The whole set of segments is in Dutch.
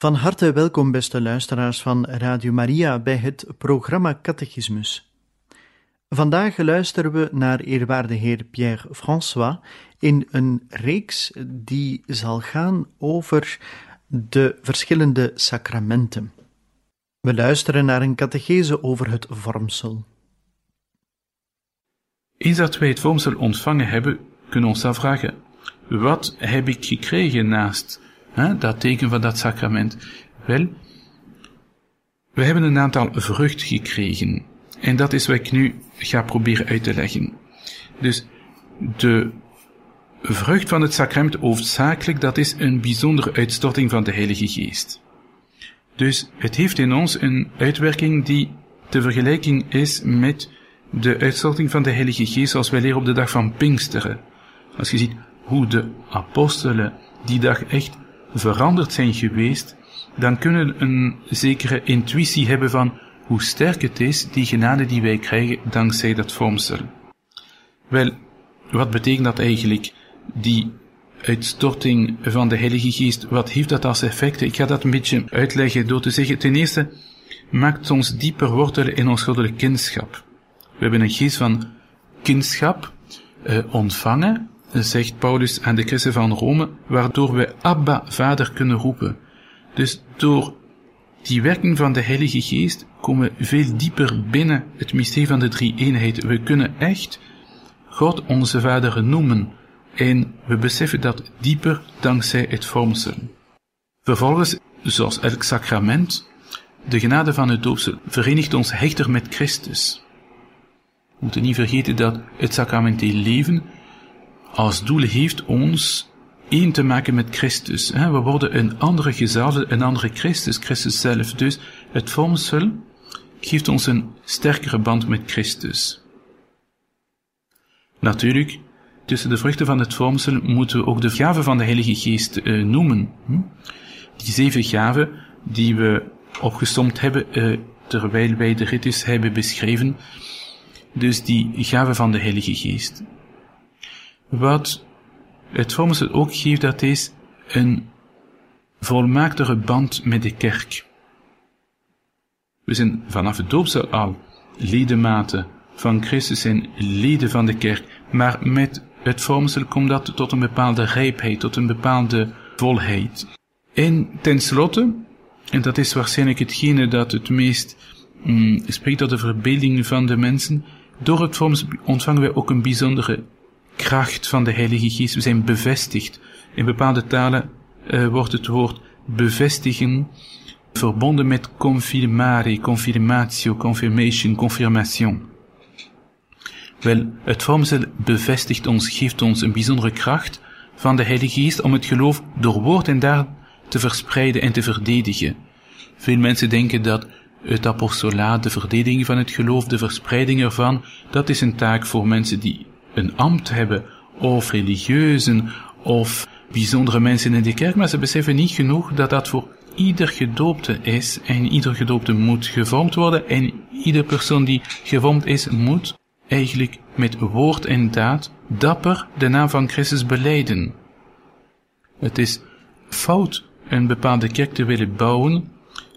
Van harte welkom, beste luisteraars van Radio Maria, bij het programma Catechismus. Vandaag luisteren we naar eerwaarde heer Pierre François in een reeks die zal gaan over de verschillende sacramenten. We luisteren naar een catechese over het vormsel. Eens dat wij het vormsel ontvangen hebben, kunnen we ons afvragen: wat heb ik gekregen naast hè, dat teken van dat sacrament? Wel, we hebben een aantal vruchten gekregen. En dat is wat ik nu ga proberen uit te leggen. Dus de vrucht van het sacrament hoofdzakelijk, dat is een bijzondere uitstorting van de Heilige Geest. Dus het heeft in ons een uitwerking die te vergelijking is met de uitstorting van de Heilige Geest zoals wij leren op de dag van Pinksteren. Als je ziet hoe de apostelen die dag echt veranderd zijn geweest, dan kunnen een zekere intuïtie hebben van hoe sterk het is, die genade die wij krijgen dankzij dat vormsel. Wel, wat betekent dat eigenlijk, die uitstorting van de Heilige Geest, wat heeft dat als effect? Ik ga dat een beetje uitleggen door te zeggen, ten eerste maakt ons dieper wortelen in ons goddelijk kindschap. We hebben een geest van kindschap uh, ontvangen, zegt Paulus aan de christen van Rome, waardoor we Abba, Vader kunnen roepen. Dus door die werking van de Heilige Geest komen we veel dieper binnen het mysterie van de drie eenheid. We kunnen echt God onze Vader noemen en we beseffen dat dieper dankzij het vormsel. Vervolgens, zoals elk sacrament, de genade van het doopsel verenigt ons hechter met Christus. We moeten niet vergeten dat het sacramenteel leven als doel heeft ons één te maken met Christus. We worden een andere gezalfde, een andere Christus, Christus zelf. Dus het vormsel geeft ons een sterkere band met Christus. Natuurlijk, tussen de vruchten van het vormsel moeten we ook de gaven van de Heilige Geest uh, noemen. Hm? Die zeven gaven die we opgesomd hebben uh, terwijl wij de ritus hebben beschreven. Dus die gaven van de Heilige Geest. Wat het vormsel ook geeft, dat is een volmaaktere band met de kerk. We zijn vanaf het doopsel al ledematen van Christus en leden van de kerk, maar met het vormsel komt dat tot een bepaalde rijpheid, tot een bepaalde volheid. En tenslotte, en dat is waarschijnlijk hetgene dat het meest mm, spreekt tot de verbeelding van de mensen, door het vormsel ontvangen wij ook een bijzondere kracht van de Heilige Geest. We zijn bevestigd. In bepaalde talen uh, wordt het woord bevestigen verbonden met confirmare, confirmatio, confirmation, confirmation. Wel, het vormsel bevestigt ons, geeft ons een bijzondere kracht van de Heilige Geest om het geloof door woord en daad te verspreiden en te verdedigen. Veel mensen denken dat het apostolaat, de verdediging van het geloof, de verspreiding ervan, dat is een taak voor mensen die een ambt hebben, of religieuzen, of bijzondere mensen in de kerk, maar ze beseffen niet genoeg dat dat voor ieder gedoopte is en ieder gedoopte moet gevormd worden en ieder persoon die gevormd is moet eigenlijk met woord en daad dapper de naam van Christus beleiden. Het is fout een bepaalde kerk te willen bouwen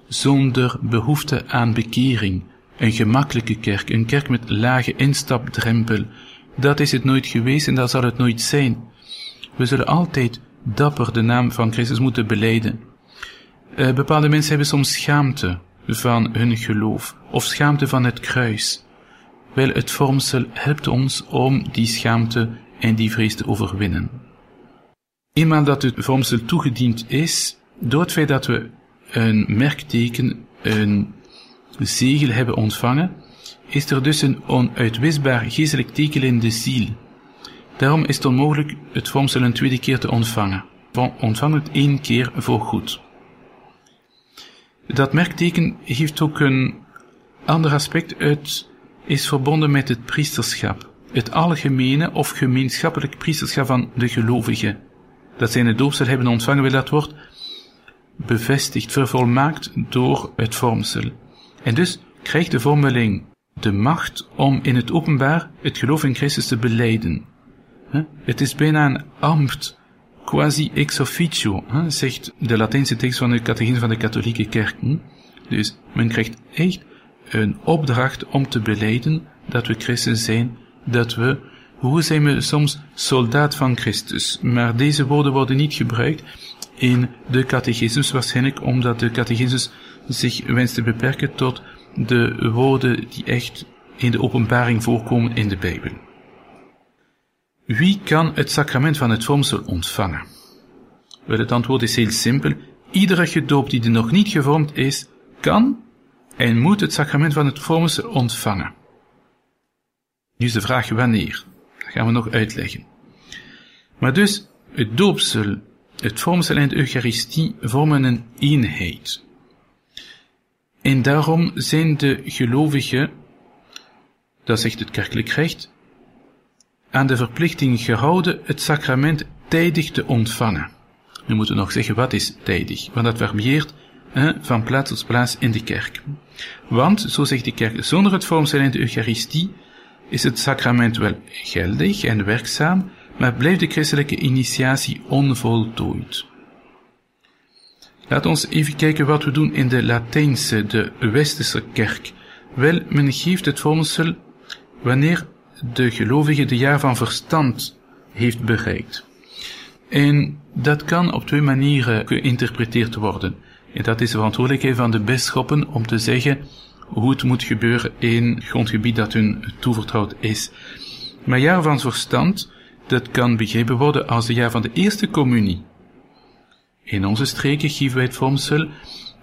zonder behoefte aan bekering. Een gemakkelijke kerk, een kerk met lage instapdrempel, dat is het nooit geweest en dat zal het nooit zijn. We zullen altijd dapper de naam van Christus moeten beleiden. Uh, bepaalde mensen hebben soms schaamte van hun geloof of schaamte van het kruis. Wel, het vormsel helpt ons om die schaamte en die vrees te overwinnen. Eenmaal dat het vormsel toegediend is, door het feit dat we een merkteken, een zegel hebben ontvangen, is er dus een onuitwisbaar geestelijk teken in de ziel. Daarom is het onmogelijk het vormsel een tweede keer te ontvangen. Ontvang het één keer voor goed. Dat merkteken heeft ook een ander aspect. Het is verbonden met het priesterschap. Het algemene of gemeenschappelijk priesterschap van de gelovigen. Dat zij het doopsel hebben ontvangen, wil dat wordt bevestigd, vervolmaakt door het vormsel. En dus krijgt de vormeling de macht om in het openbaar het geloof in Christus te beleiden. Het is bijna een ambt, quasi ex officio, zegt de Latijnse tekst van de catechisme van de katholieke kerk. Dus men krijgt echt een opdracht om te beleiden dat we christen zijn, dat we, hoe zijn we soms soldaat van Christus, maar deze woorden worden niet gebruikt in de catechismus, waarschijnlijk omdat de catechismus zich wenst te beperken tot de woorden die echt in de openbaring voorkomen in de Bijbel. Wie kan het sacrament van het vormsel ontvangen? Wel, het antwoord is heel simpel. Iedere gedoopt die er nog niet gevormd is, kan en moet het sacrament van het vormsel ontvangen. Nu is de vraag wanneer. Dat gaan we nog uitleggen. Maar dus, het doopsel, het vormsel en de Eucharistie vormen een eenheid. En daarom zijn de gelovigen, dat zegt het kerkelijk recht, aan de verplichting gehouden het sacrament tijdig te ontvangen. We moeten nog zeggen wat is tijdig, want dat varieert van plaats tot plaats in de kerk. Want, zo zegt de kerk, zonder het vormsel en de Eucharistie is het sacrament wel geldig en werkzaam, maar blijft de christelijke initiatie onvoltooid. Laat ons even kijken wat we doen in de Latijnse, de Westerse kerk. Wel, men geeft het vormsel wanneer de gelovige de jaar van verstand heeft bereikt. En dat kan op twee manieren geïnterpreteerd worden. En dat is de verantwoordelijkheid van de bisschoppen om te zeggen hoe het moet gebeuren in grondgebied dat hun toevertrouwd is. Maar jaar van verstand, dat kan begrepen worden als de jaar van de eerste communie. In onze streken geven wij het vormsel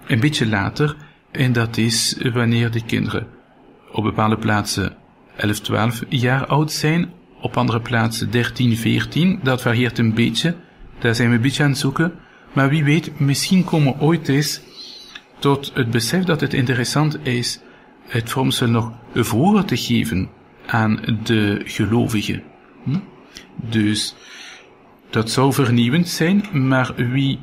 een beetje later, en dat is wanneer de kinderen op bepaalde plaatsen 11, 12 jaar oud zijn, op andere plaatsen 13, 14. Dat varieert een beetje, daar zijn we een beetje aan het zoeken. Maar wie weet, misschien komen we ooit eens tot het besef dat het interessant is het vormsel nog vroeger te geven aan de gelovigen. Hm? Dus dat zou vernieuwend zijn, maar wie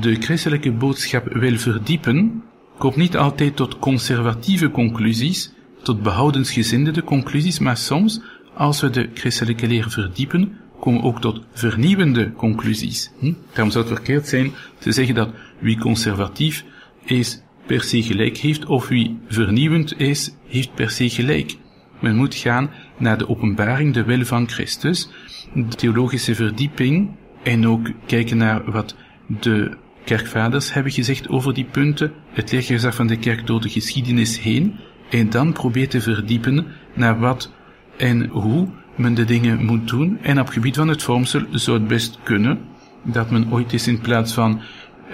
de christelijke boodschap wil verdiepen, komt niet altijd tot conservatieve conclusies, tot behoudensgezinde conclusies, maar soms, als we de christelijke leer verdiepen, komen ook tot vernieuwende conclusies. Hm? Daarom zou het verkeerd zijn te zeggen dat wie conservatief is, per se gelijk heeft, of wie vernieuwend is, heeft per se gelijk. Men moet gaan naar de openbaring, de wil van Christus, de theologische verdieping, en ook kijken naar wat de kerkvaders hebben gezegd over die punten, het leergezag van de kerk door de geschiedenis heen, en dan probeer te verdiepen naar wat en hoe men de dingen moet doen. En op gebied van het vormsel zou het best kunnen dat men ooit eens in plaats van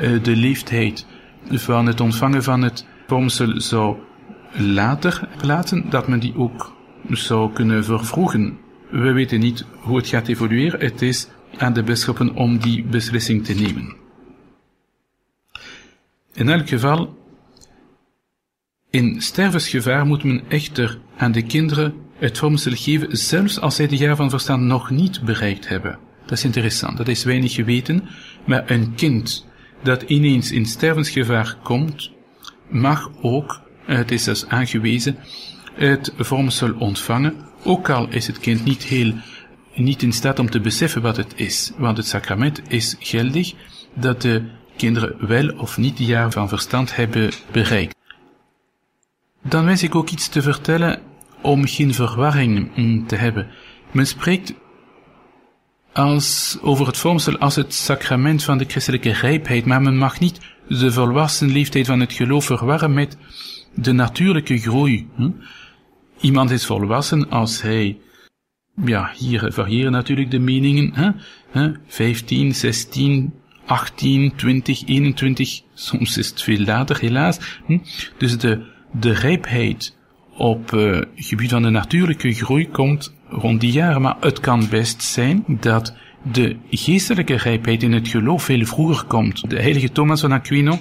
uh, de leeftijd van het ontvangen van het vormsel zou later plaatsen, dat men die ook zou kunnen vervroegen. We weten niet hoe het gaat evolueren. Het is aan de bisschoppen om die beslissing te nemen. In elk geval, in stervensgevaar moet men echter aan de kinderen het vormsel geven, zelfs als zij de jaar van verstand nog niet bereikt hebben. Dat is interessant, dat is weinig geweten, maar een kind dat ineens in stervensgevaar komt, mag ook, het is dus aangewezen, het vormsel ontvangen, ook al is het kind niet heel, niet in staat om te beseffen wat het is, want het sacrament is geldig dat de kinderen wel of niet de jaar van verstand hebben bereikt. Dan wens ik ook iets te vertellen om geen verwarring te hebben. Men spreekt als, over het vormsel als het sacrament van de christelijke rijpheid, maar men mag niet de volwassen leeftijd van het geloof verwarren met de natuurlijke groei. Hm? Iemand is volwassen als hij, ja, hier variëren natuurlijk de meningen? Hè? 15, 16, 18, 20, 21, soms is het veel later helaas. Hm? Dus de, de rijpheid op uh, gebied van de natuurlijke groei komt rond die jaren, maar het kan best zijn dat de geestelijke rijpheid in het geloof veel vroeger komt. De heilige Thomas van Aquino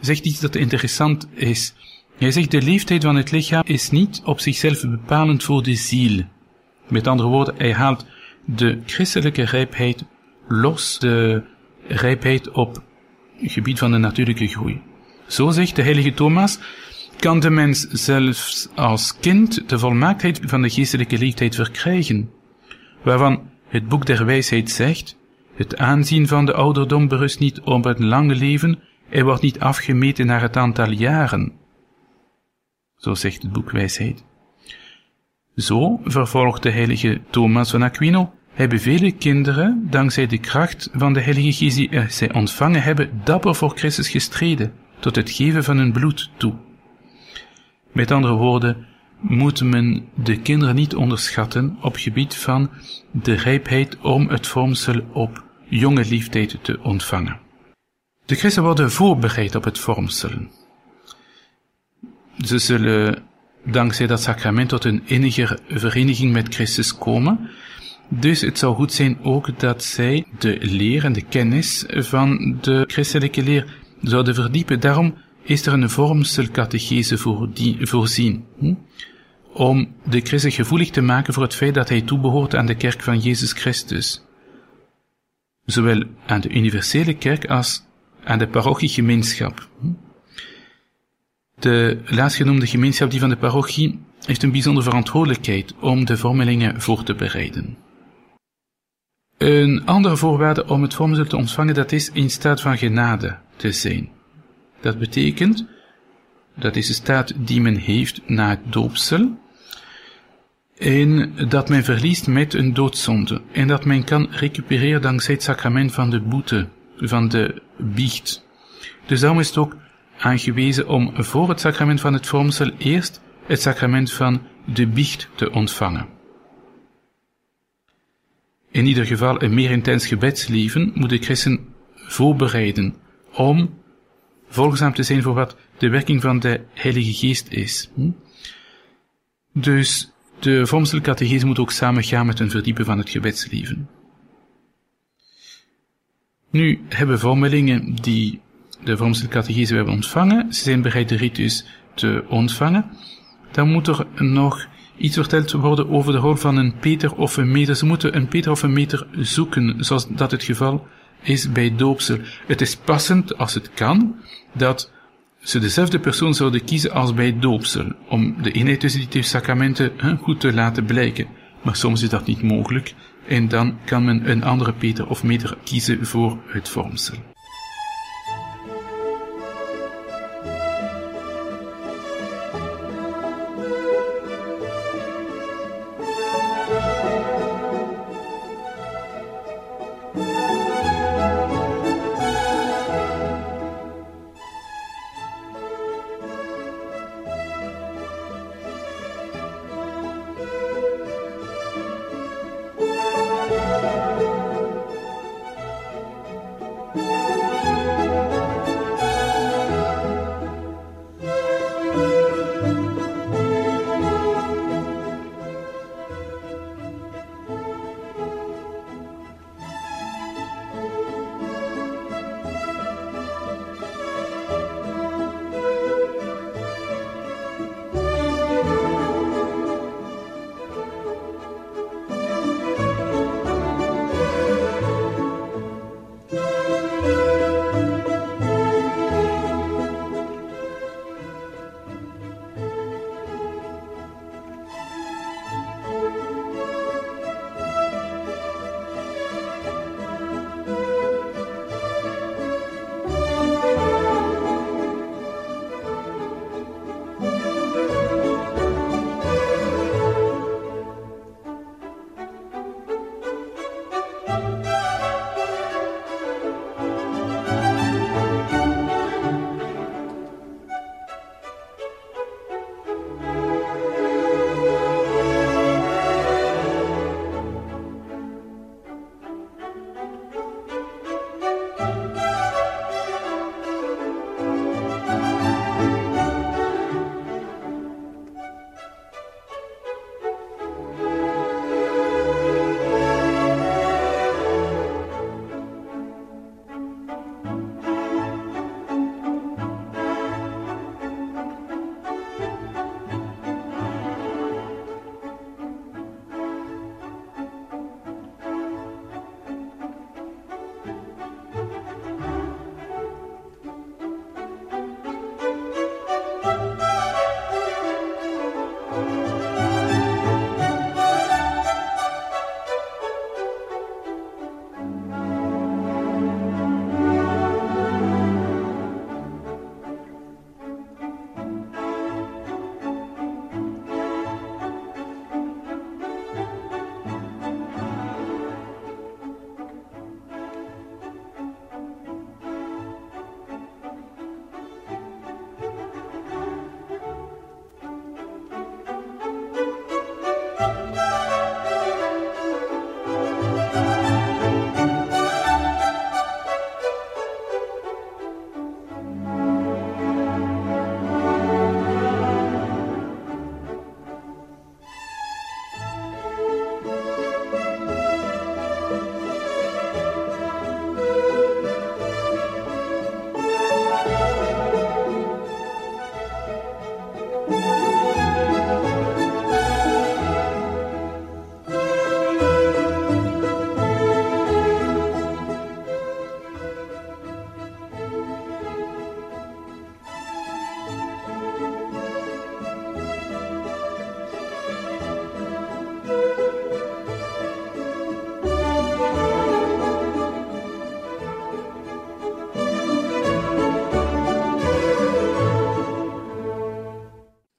zegt iets dat interessant is. Hij zegt de leeftijd van het lichaam is niet op zichzelf bepalend voor de ziel. Met andere woorden, hij haalt de christelijke rijpheid los de rijpheid op gebied van de natuurlijke groei. Zo zegt de heilige Thomas, kan de mens zelfs als kind de volmaaktheid van de geestelijke leeftijd verkrijgen, waarvan het boek der wijsheid zegt, het aanzien van de ouderdom berust niet op het lange leven, hij wordt niet afgemeten naar het aantal jaren. Zo zegt het boek wijsheid. Zo, vervolgt de heilige Thomas van Aquino, hebben vele kinderen, dankzij de kracht van de heilige geest die zij ontvangen hebben, dapper voor Christus gestreden, tot het geven van hun bloed toe. Met andere woorden, moet men de kinderen niet onderschatten op gebied van de rijpheid om het vormsel op jonge leeftijd te ontvangen. De christen worden voorbereid op het vormsel. Ze zullen dankzij dat sacrament tot een innige vereniging met Christus komen. Dus het zou goed zijn ook dat zij de leer en de kennis van de christelijke leer zouden verdiepen. Daarom is er een vormselcatechese voor die, voorzien. Hm? Om de christen gevoelig te maken voor het feit dat hij toebehoort aan de kerk van Jezus Christus. Zowel aan de universele kerk als aan de parochiegemeenschap. Hm? De laatstgenoemde gemeenschap die van de parochie heeft een bijzondere verantwoordelijkheid om de vormelingen voor te bereiden. Een andere voorwaarde om het vormsel te ontvangen, dat is in staat van genade te zijn. Dat betekent, dat is de staat die men heeft na het doopsel, en dat men verliest met een doodzonde, en dat men kan recupereren dankzij het sacrament van de boete, van de biecht. Dus daarom is het ook aangewezen om voor het sacrament van het vormsel eerst het sacrament van de biecht te ontvangen. In ieder geval een meer intens gebedsleven moet de christen voorbereiden om volgzaam te zijn voor wat de werking van de Heilige Geest is. Hm? Dus de vormselcatechese moet ook samengaan met een verdiepen van het gebedsleven. Nu hebben vormelingen die de vormselcatechese hebben ontvangen, ze zijn bereid de ritus te ontvangen, dan moet er nog iets verteld worden over de rol van een Peter of een meter. Ze moeten een Peter of een meter zoeken, zoals dat het geval is bij doopsel. Het is passend, als het kan, dat ze dezelfde persoon zouden kiezen als bij doopsel, om de eenheid tussen die twee sacramenten goed te laten blijken. Maar soms is dat niet mogelijk, en dan kan men een andere Peter of meter kiezen voor het vormsel.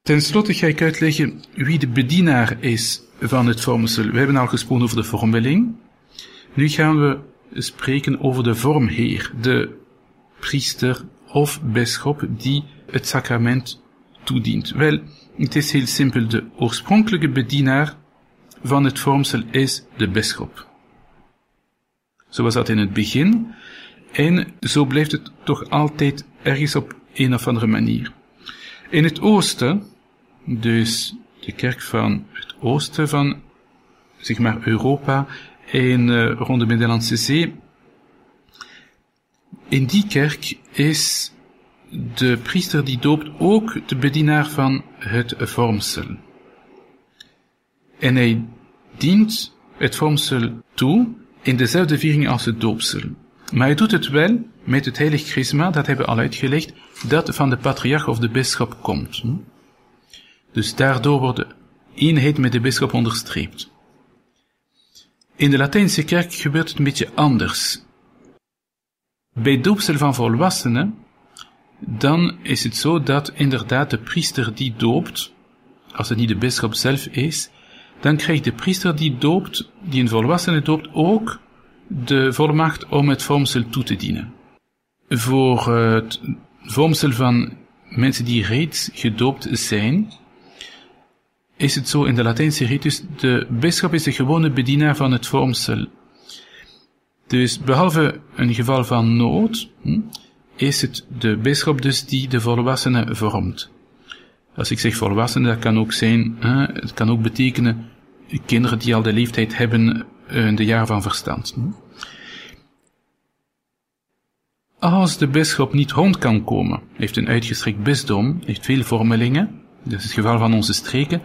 Ten slotte ga ik uitleggen wie de bedienaar is van het vormsel. We hebben al gesproken over de vormeling. Nu gaan we spreken over de vormheer, de priester of bisschop die het sacrament toedient. Wel, het is heel simpel. De oorspronkelijke bedienaar van het vormsel is de bisschop. Zo was dat in het begin. En zo blijft het toch altijd ergens op een of andere manier. In het oosten, dus de kerk van het oosten van, zeg maar, Europa en uh, rond de Middellandse Zee, in die kerk is de priester die doopt ook de bedienaar van het vormsel. En hij dient het vormsel toe in dezelfde viering als het doopsel. Maar hij doet het wel met het heilig chrisma, dat hebben we al uitgelegd, dat van de patriarch of de bisschop komt. Dus daardoor wordt de eenheid met de bisschop onderstreept. In de Latijnse kerk gebeurt het een beetje anders. Bij doopsel van volwassenen, dan is het zo dat inderdaad de priester die doopt, als het niet de bisschop zelf is, dan krijgt de priester die doopt, die een volwassene doopt, ook de volmacht om het vormsel toe te dienen. Voor het vormsel van mensen die reeds gedoopt zijn, is het zo in de Latijnse ritus, de bisschop is de gewone bedienaar van het vormsel. Dus behalve een geval van nood, hm, is het de bisschop dus die de volwassene vormt. Als ik zeg volwassenen, dat kan ook zijn, het kan ook betekenen kinderen die al de leeftijd hebben, uh, de jaar van verstand. Hm. Als de bisschop niet rond kan komen, heeft een uitgestrekt bisdom, heeft veel vormelingen, dat is het geval van onze streken,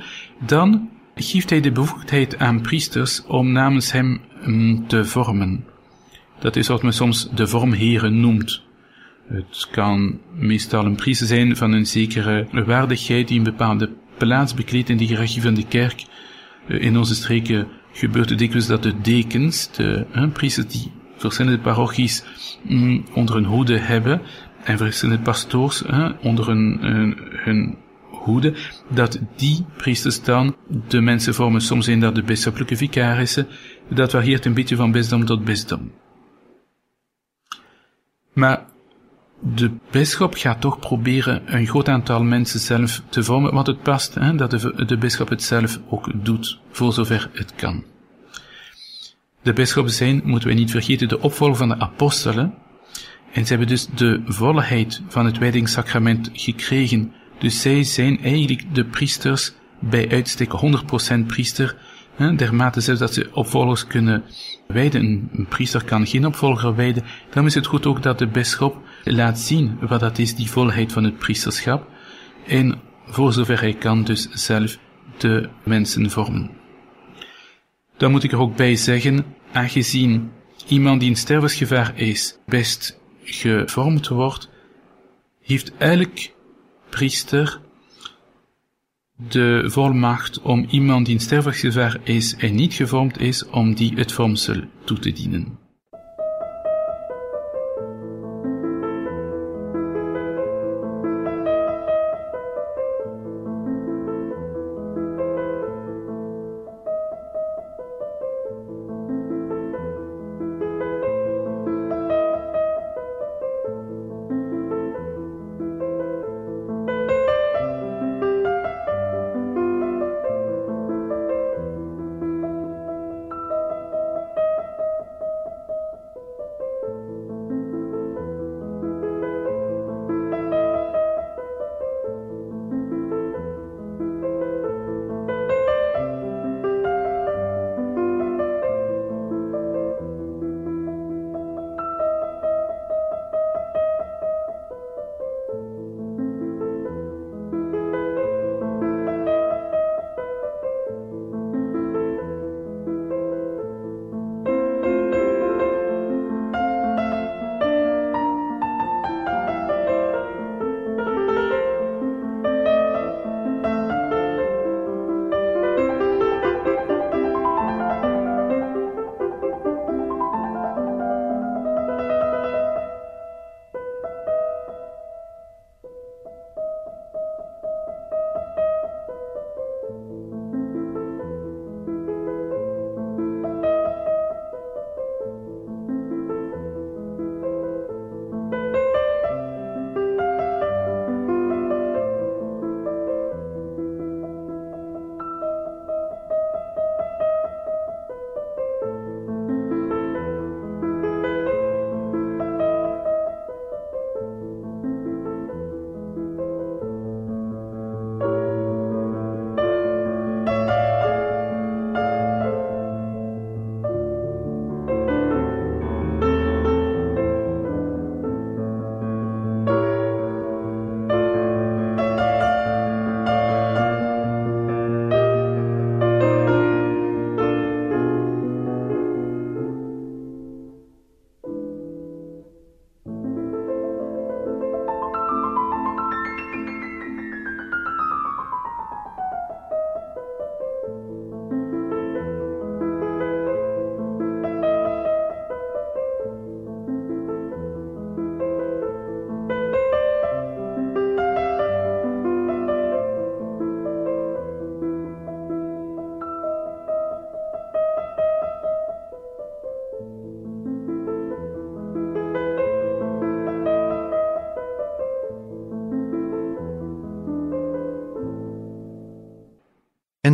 dan geeft hij de bevoegdheid aan priesters om namens hem hm, te vormen. Dat is wat men soms de vormheren noemt. Het kan meestal een priester zijn van een zekere waardigheid die een bepaalde plaats bekleedt in de hiërarchie van de kerk. Eh, in onze streken gebeurt het dikwijls dat de dekens, de priesters die verschillende parochies mm, onder hun hoede hebben, en verschillende pastoors onder hun, hun, hun dat die priesters dan de mensen vormen. Soms dat de bisschoppelijke vicarissen. Dat varieert een beetje van bisdom tot bisdom. Maar de bisschop gaat toch proberen een groot aantal mensen zelf te vormen, want het past hè, dat de, de bisschop het zelf ook doet, voor zover het kan. De bisschoppen zijn, moeten we niet vergeten, de opvolger van de apostelen, en ze hebben dus de volheid van het wijdingssacrament gekregen. Dus zij zijn eigenlijk de priesters bij uitstek 100% priester, hè, dermate zelfs dat ze opvolgers kunnen wijden. Een, priester kan geen opvolger wijden. Dan is het goed ook dat de bisschop laat zien wat dat is, die volheid van het priesterschap. En voor zover hij kan dus zelf de mensen vormen. Dan moet ik er ook bij zeggen, aangezien iemand die in stervensgevaar is, best gevormd wordt, heeft elk priester de volmacht om iemand die in stervensgevaar is en niet gevormd is, om die het vormsel toe te dienen.